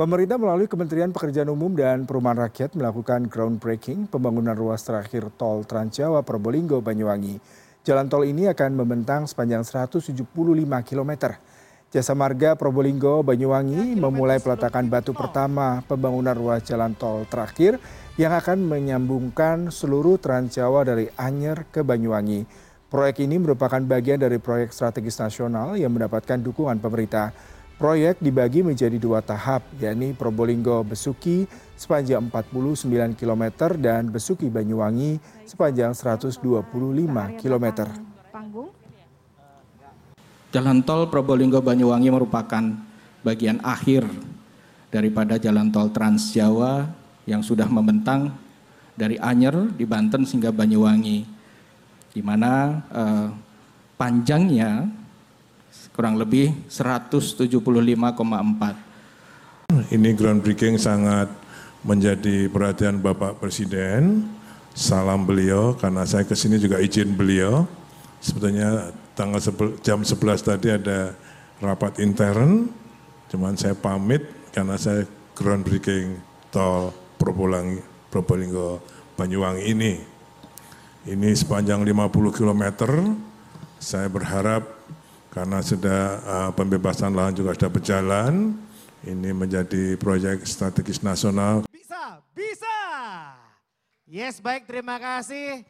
Pemerintah melalui Kementerian Pekerjaan Umum dan Perumahan Rakyat melakukan groundbreaking pembangunan ruas terakhir tol Transjawa Probolinggo Banyuwangi. Jalan tol ini akan membentang sepanjang 175 km. Jasa Marga Probolinggo Banyuwangi memulai peletakan batu pertama pembangunan ruas jalan tol terakhir yang akan menyambungkan seluruh Transjawa dari Anyer ke Banyuwangi. Proyek ini merupakan bagian dari proyek strategis nasional yang mendapatkan dukungan pemerintah. Proyek dibagi menjadi dua tahap, yakni Probolinggo Besuki sepanjang 49 km dan Besuki Banyuwangi sepanjang 125 km. Jalan tol Probolinggo Banyuwangi merupakan bagian akhir daripada jalan tol Trans Jawa yang sudah membentang dari Anyer di Banten hingga Banyuwangi, di mana eh, panjangnya kurang lebih 175,4. Ini groundbreaking sangat menjadi perhatian Bapak Presiden. Salam beliau karena saya ke sini juga izin beliau. Sebetulnya tanggal jam 11 tadi ada rapat intern, cuman saya pamit karena saya groundbreaking tol Probolinggo Banyuwangi ini. Ini sepanjang 50 km, saya berharap karena sudah uh, pembebasan lahan juga sudah berjalan, ini menjadi proyek strategis nasional. Bisa, bisa. Yes, baik terima kasih.